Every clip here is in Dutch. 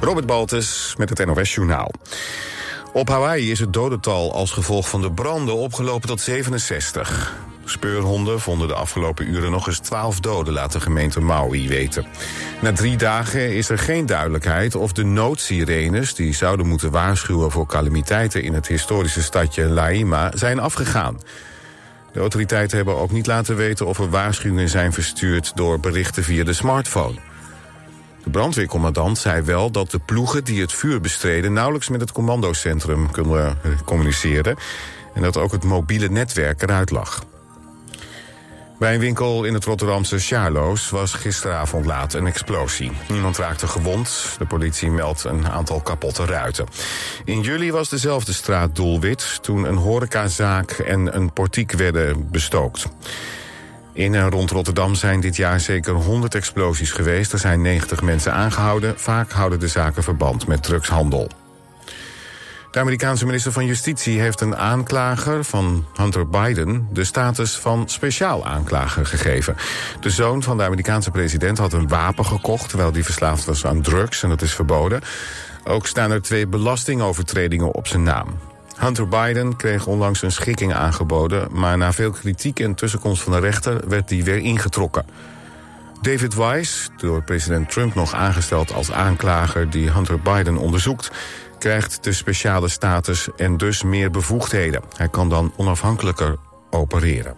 Robert Baltus met het NOS Journaal. Op Hawaii is het dodental als gevolg van de branden opgelopen tot 67. Speurhonden vonden de afgelopen uren nog eens 12 doden, laat de gemeente Maui weten. Na drie dagen is er geen duidelijkheid of de noodsirenes... die zouden moeten waarschuwen voor calamiteiten in het historische stadje Laima... zijn afgegaan. De autoriteiten hebben ook niet laten weten of er waarschuwingen zijn verstuurd... door berichten via de smartphone. De brandweercommandant zei wel dat de ploegen die het vuur bestreden... nauwelijks met het commandocentrum kunnen communiceren... en dat ook het mobiele netwerk eruit lag. Bij een winkel in het Rotterdamse Charloes was gisteravond laat een explosie. Niemand raakte gewond. De politie meldt een aantal kapotte ruiten. In juli was dezelfde straat doelwit toen een horecazaak en een portiek werden bestookt. In en rond Rotterdam zijn dit jaar zeker 100 explosies geweest. Er zijn 90 mensen aangehouden. Vaak houden de zaken verband met drugshandel. De Amerikaanse minister van Justitie heeft een aanklager van Hunter Biden... de status van speciaal aanklager gegeven. De zoon van de Amerikaanse president had een wapen gekocht... terwijl die verslaafd was aan drugs en dat is verboden. Ook staan er twee belastingovertredingen op zijn naam. Hunter Biden kreeg onlangs een schikking aangeboden... maar na veel kritiek en tussenkomst van de rechter werd die weer ingetrokken. David Weiss, door president Trump nog aangesteld als aanklager... die Hunter Biden onderzoekt krijgt de speciale status en dus meer bevoegdheden. Hij kan dan onafhankelijker opereren.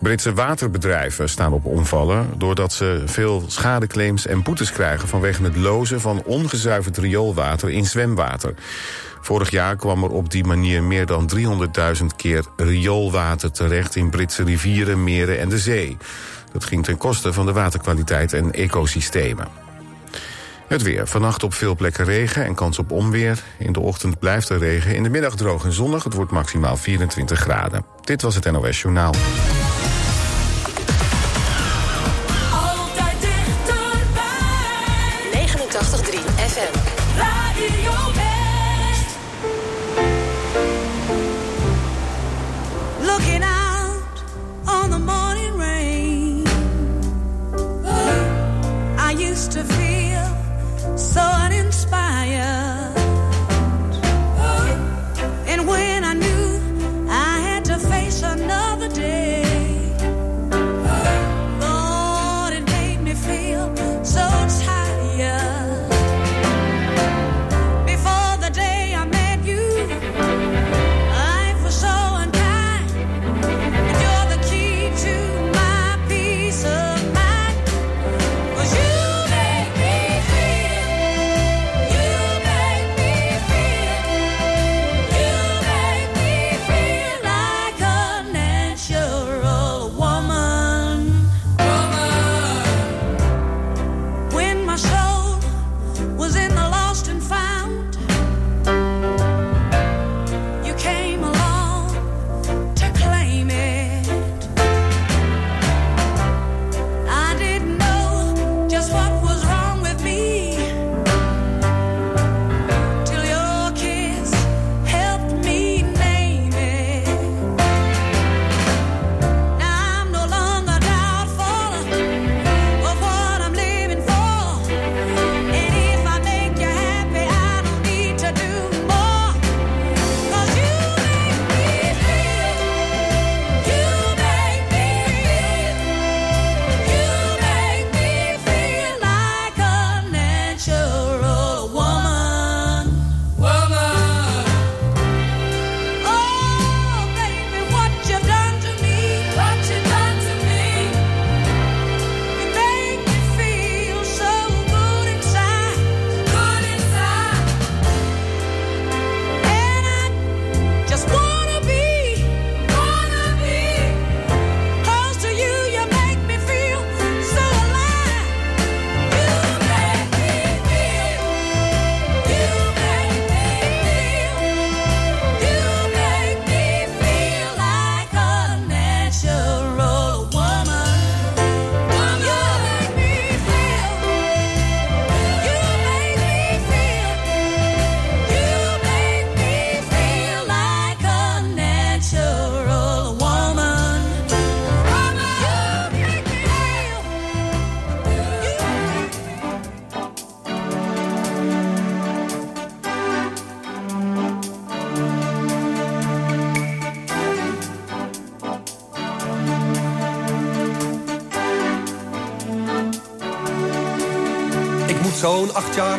Britse waterbedrijven staan op omvallen... doordat ze veel schadeclaims en boetes krijgen... vanwege het lozen van ongezuiverd rioolwater in zwemwater. Vorig jaar kwam er op die manier meer dan 300.000 keer rioolwater terecht... in Britse rivieren, meren en de zee. Dat ging ten koste van de waterkwaliteit en ecosystemen. Het weer. Vannacht op veel plekken regen en kans op onweer. In de ochtend blijft er regen. In de middag droog en zonnig. Het wordt maximaal 24 graden. Dit was het NOS Journaal.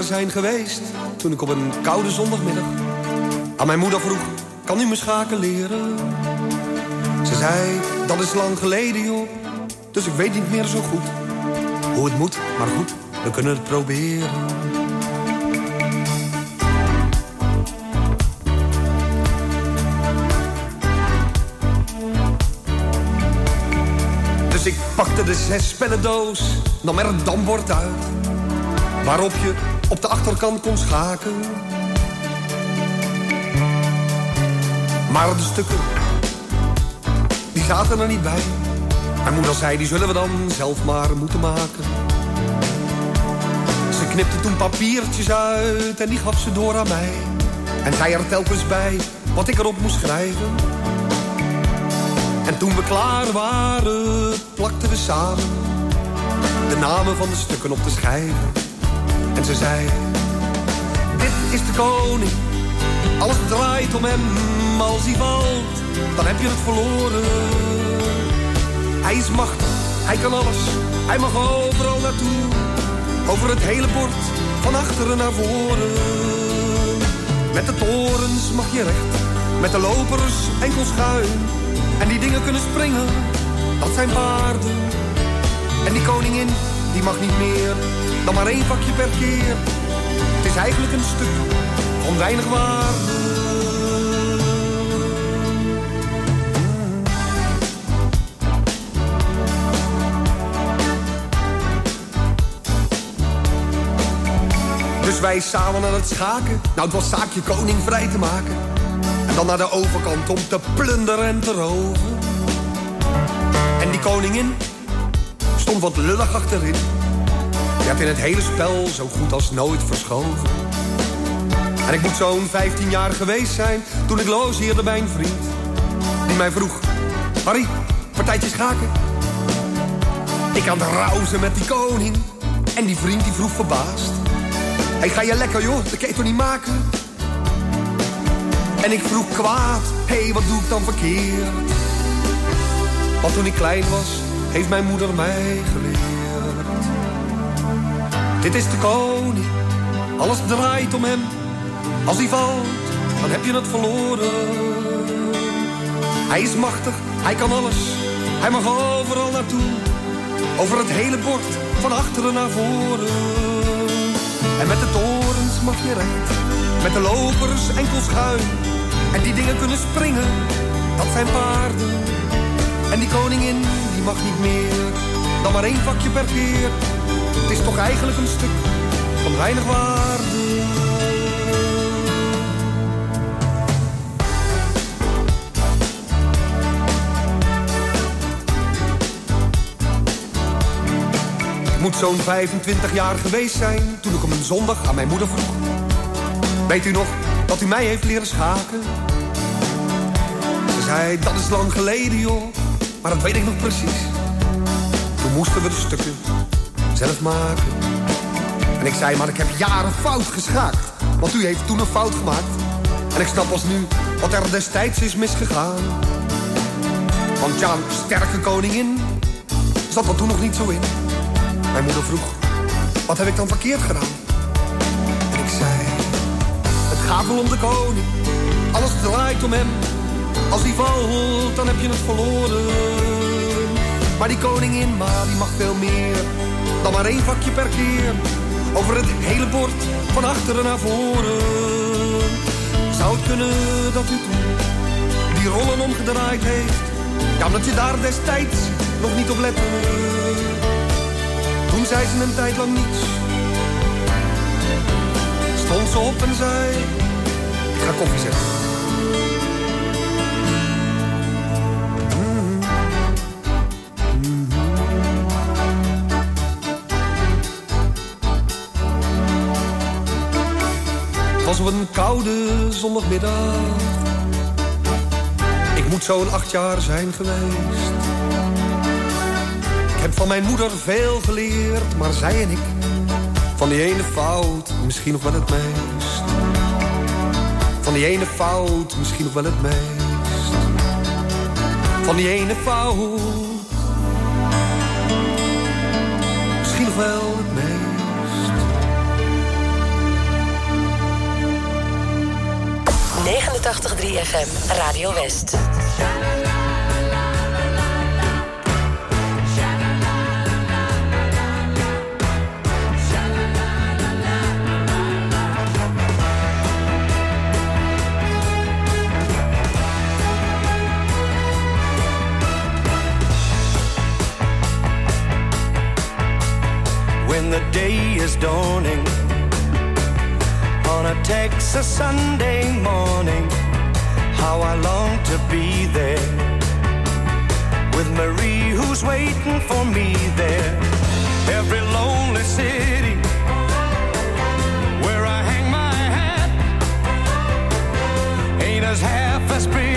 Zijn geweest toen ik op een koude zondagmiddag aan mijn moeder vroeg: Kan u me schaken leren? Ze zei: Dat is lang geleden, joh. Dus ik weet niet meer zo goed hoe het moet, maar goed, we kunnen het proberen. Dus ik pakte de zes doos, nam er een dambord uit. Waarop je op de achterkant kon schaken. Maar de stukken, die zaten er niet bij. Mijn moeder zei, die zullen we dan zelf maar moeten maken. Ze knipte toen papiertjes uit en die gaf ze door aan mij. En zei er telkens bij wat ik erop moest schrijven. En toen we klaar waren, plakten we samen de namen van de stukken op de schijven. En ze zei, dit is de koning, alles draait om hem. Als hij valt, dan heb je het verloren. Hij is machtig, hij kan alles, hij mag overal naartoe. Over het hele bord, van achteren naar voren. Met de torens mag je recht, met de lopers enkel schuin. En die dingen kunnen springen, dat zijn paarden. En die koningin, die mag niet meer dan maar één vakje per keer. Het is eigenlijk een stuk van weinig waarde. Dus wij samen aan het schaken. Nou, het was zaakje koning vrij te maken. En dan naar de overkant om te plunderen en te roven. En die koningin stond wat lullig achterin. Die had in het hele spel zo goed als nooit verschoven. En ik moet zo'n 15 jaar geweest zijn toen ik logeerde bij een vriend. Die mij vroeg, Harry, partijtje schaken? Ik aan het rauzen met die koning. En die vriend die vroeg verbaasd. Hey, ga je lekker joh, dat kan je toch niet maken? En ik vroeg kwaad, hé, hey, wat doe ik dan verkeerd? Want toen ik klein was, heeft mijn moeder mij geleerd. Dit is de koning, alles draait om hem. Als hij valt, dan heb je het verloren. Hij is machtig, hij kan alles, hij mag overal naartoe. Over het hele bord, van achteren naar voren. En met de torens mag je recht, met de lopers enkel schuin. En die dingen kunnen springen, dat zijn paarden. En die koningin, die mag niet meer, dan maar één vakje per keer. Het is toch eigenlijk een stuk van weinig waarde. Ik moet zo'n 25 jaar geweest zijn toen ik op een zondag aan mijn moeder vroeg. Weet u nog dat u mij heeft leren schaken? Ze zei, dat is lang geleden joh, maar dat weet ik nog precies. Toen moesten we de stukken zelf maken. En ik zei, maar ik heb jaren fout geschaakt. Want u heeft toen een fout gemaakt. En ik snap pas nu wat er destijds is misgegaan. Want ja, sterke koningin zat er toen nog niet zo in. Mijn moeder vroeg, wat heb ik dan verkeerd gedaan? En ik zei, het gaat wel om de koning. Alles draait om hem. Als die valt, dan heb je het verloren. Maar die koningin, maar die mag veel meer dan maar één vakje per keer. Over het hele bord, van achteren naar voren. Zou het kunnen dat u toen die rollen omgedraaid heeft? Ja, omdat je daar destijds nog niet op lette. Toen zei ze een tijd lang niets. Stond ze op en zei, ik ga koffie zetten. Op een koude zondagmiddag. Ik moet zo'n acht jaar zijn geweest. Ik heb van mijn moeder veel geleerd, maar zij en ik... van die ene fout misschien nog wel het meest. Van die ene fout misschien nog wel het meest. Van die ene fout misschien nog wel het meest. 89.3 FM Radio West. When the day is dawning takes a Sunday morning. How I long to be there with Marie, who's waiting for me there. Every lonely city where I hang my hat ain't as half as pretty.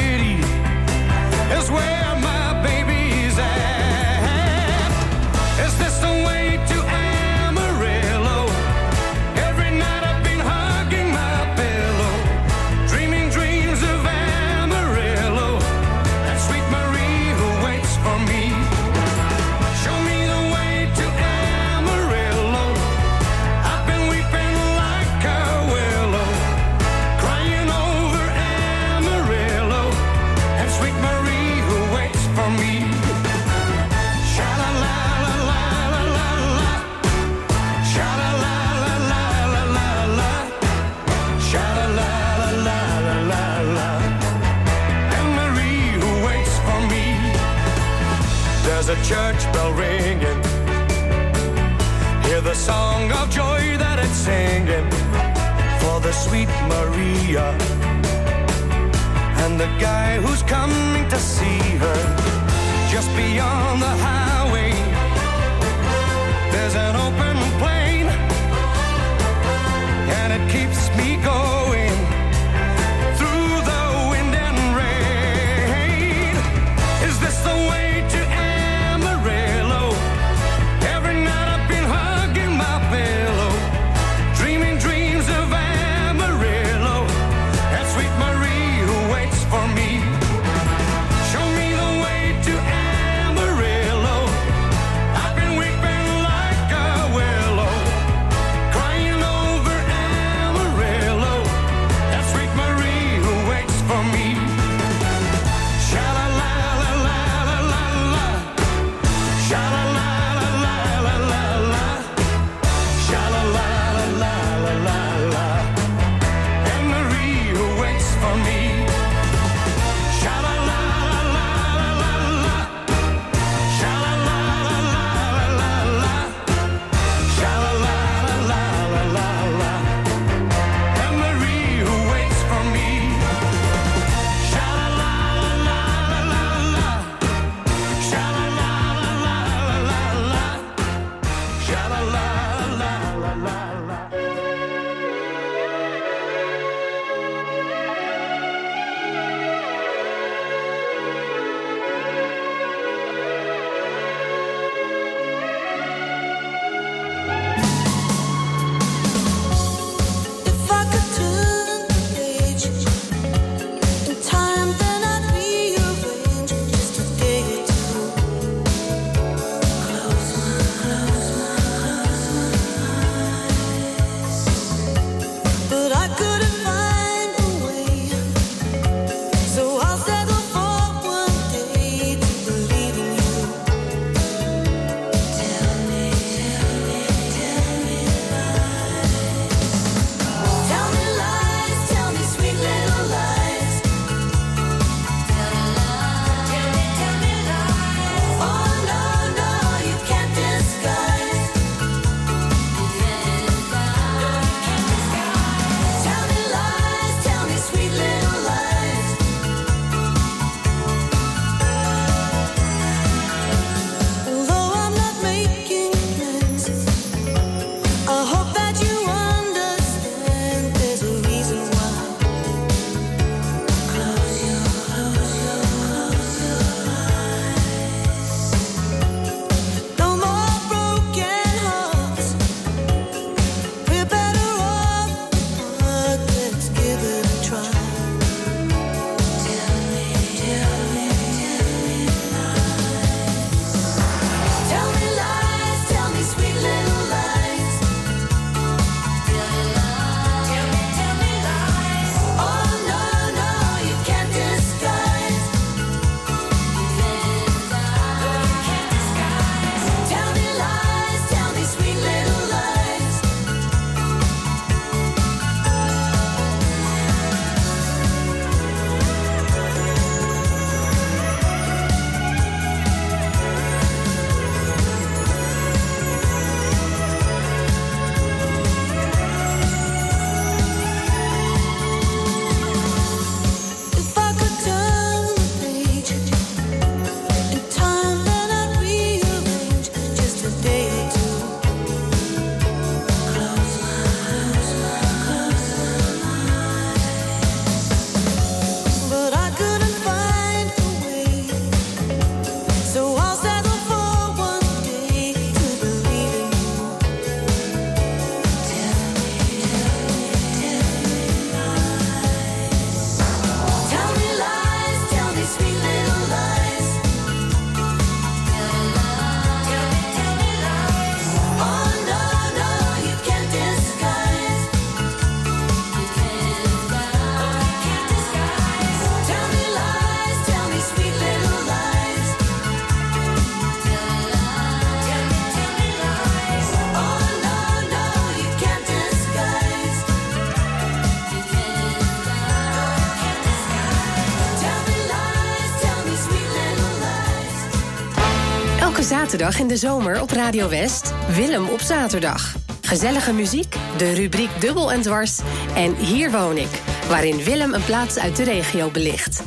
Elke zaterdag in de zomer op Radio West, Willem op zaterdag. Gezellige muziek, de rubriek Dubbel en Dwars en Hier woon ik, waarin Willem een plaats uit de regio belicht.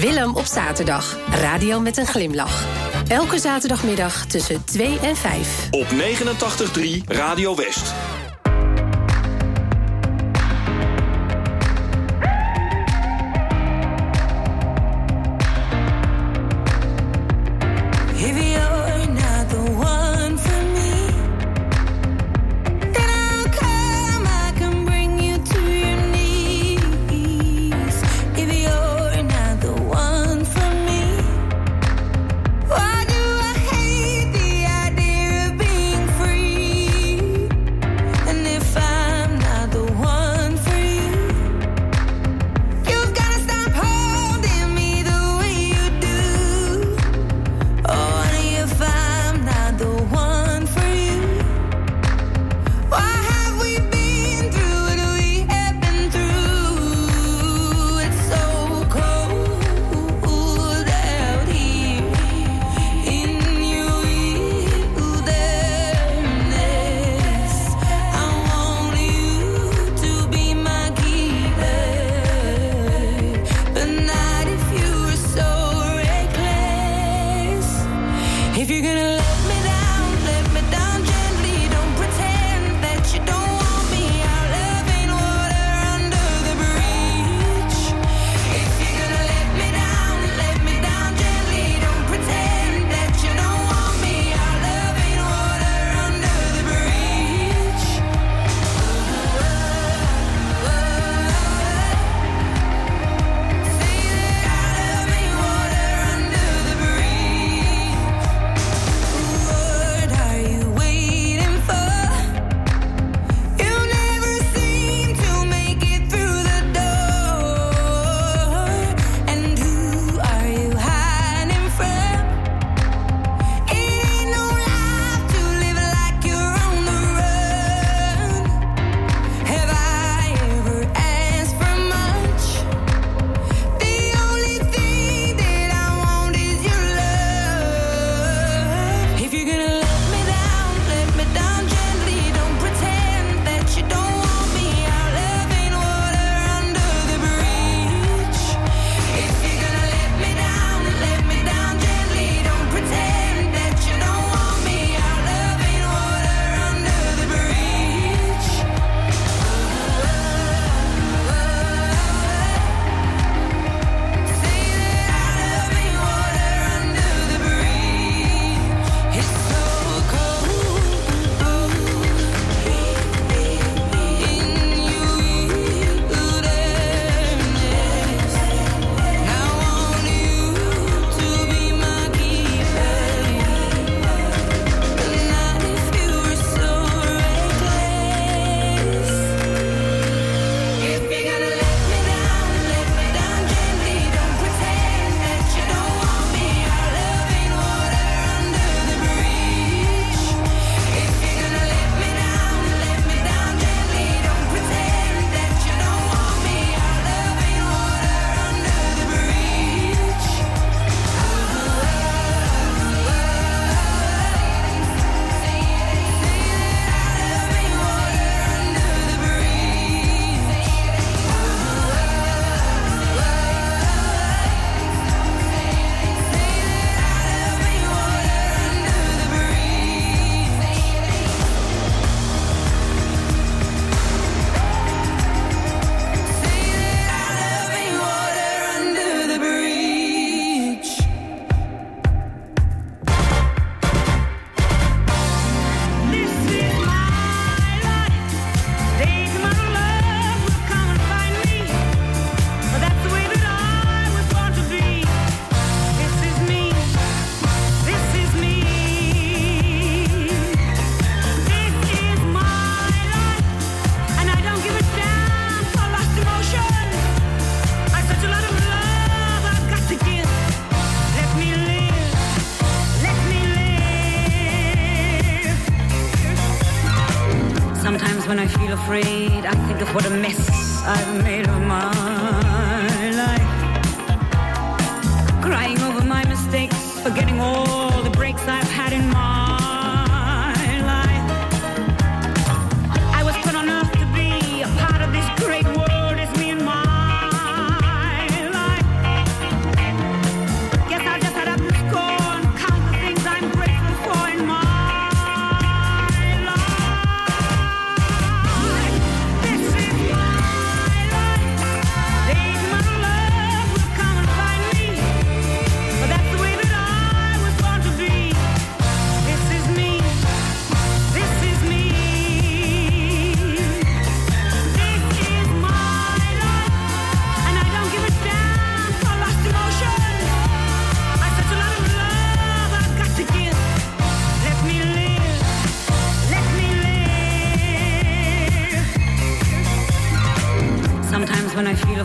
Willem op zaterdag, radio met een glimlach. Elke zaterdagmiddag tussen 2 en 5. Op 89.3 Radio West.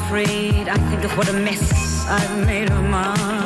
afraid I think of what a mess I've made of mine.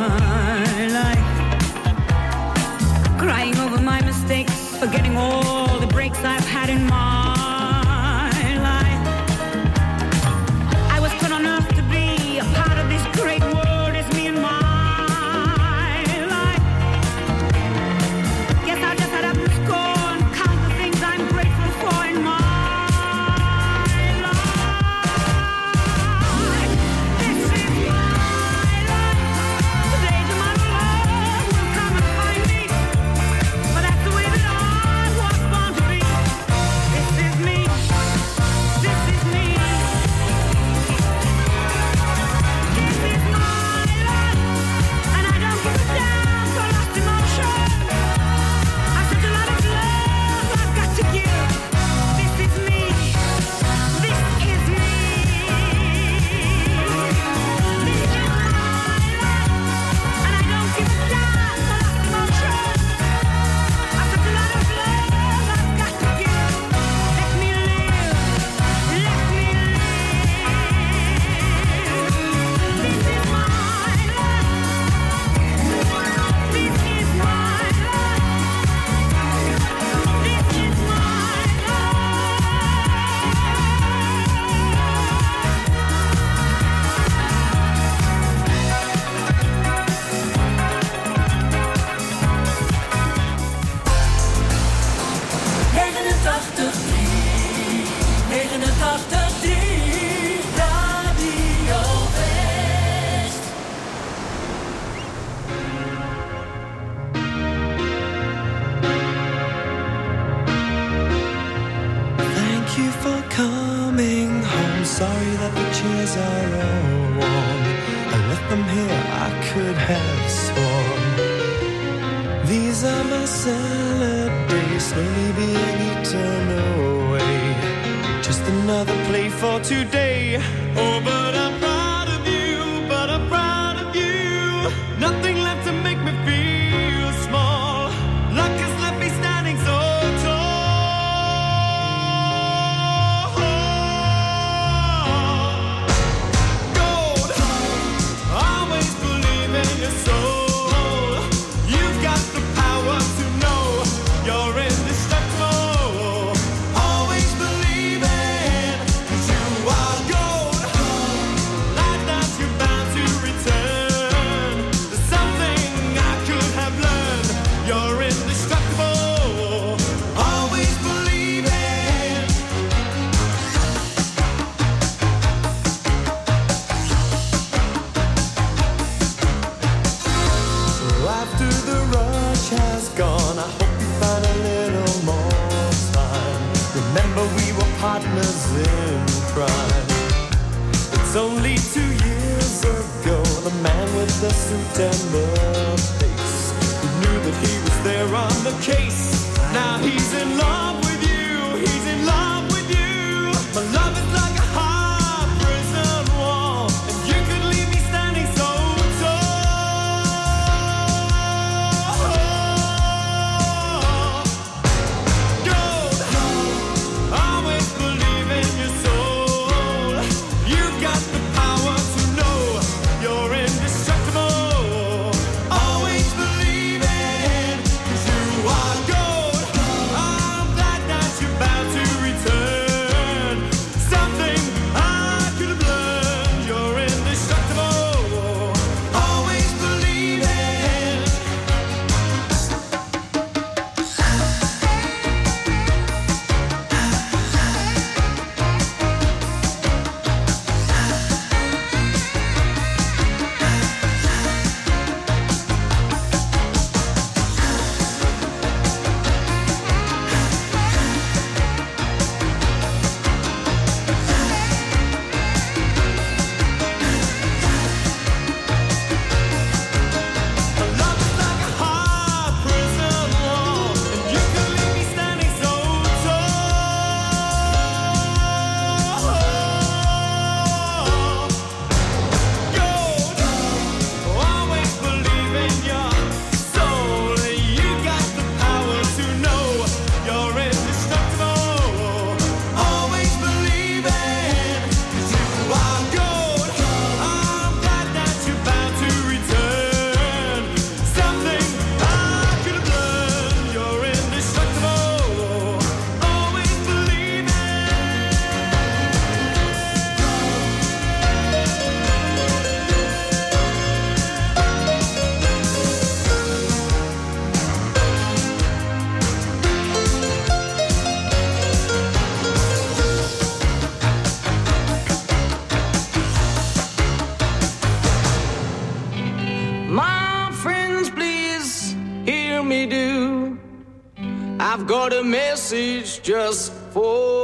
Message just for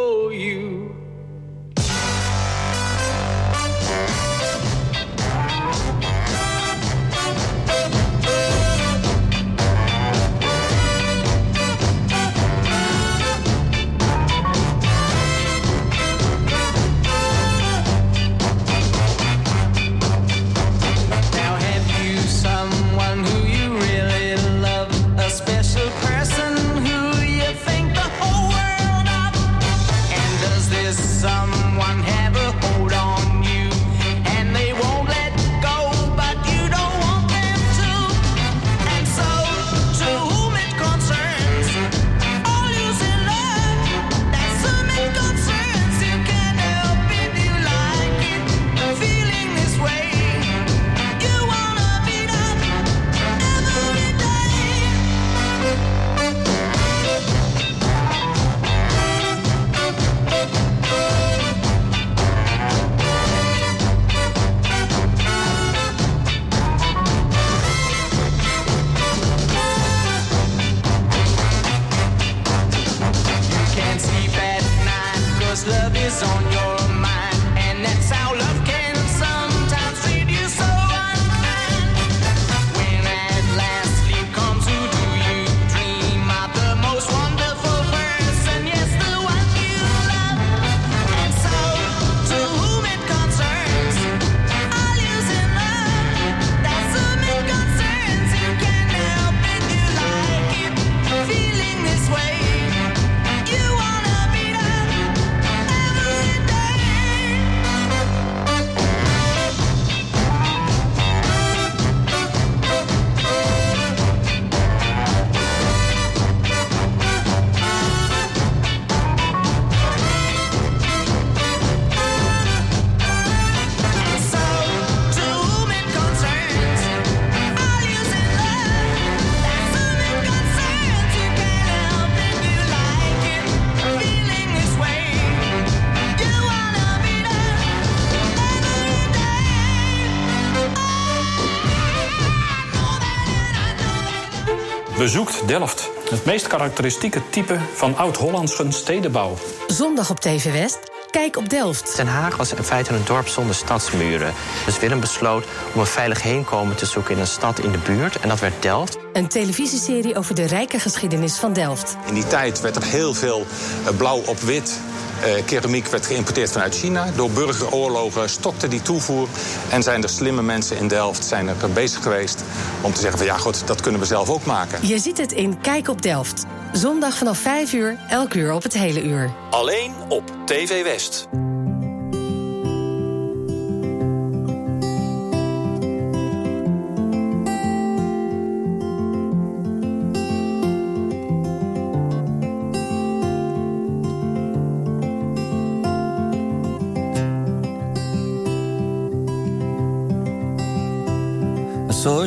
Bezoekt Delft. Het meest karakteristieke type van oud-Hollandse stedenbouw. Zondag op TV West. Kijk op Delft. Den Haag was in feite een dorp zonder stadsmuren. Dus Willem besloot om een veilig heenkomen te zoeken in een stad in de buurt. En dat werd Delft. Een televisieserie over de rijke geschiedenis van Delft. In die tijd werd er heel veel eh, blauw op wit. Eh, keramiek werd geïmporteerd vanuit China. Door burgeroorlogen stokte die toevoer. En zijn er slimme mensen in Delft zijn er bezig geweest om te zeggen van ja goed, dat kunnen we zelf ook maken. Je ziet het in Kijk op Delft. Zondag vanaf 5 uur, elk uur op het hele uur. Alleen op TV West.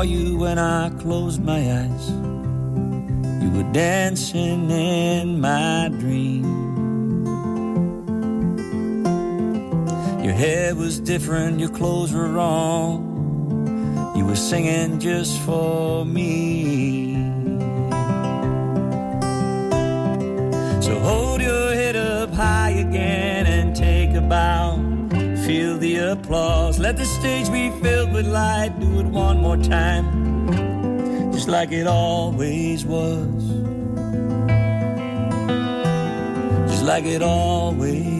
saw you when I closed my eyes. You were dancing in my dream. Your hair was different, your clothes were wrong. You were singing just for me. So hold your head up high again and take a bow. Feel the applause. Let the stage be filled with light. Do it one more time, just like it always was. Just like it always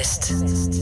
West.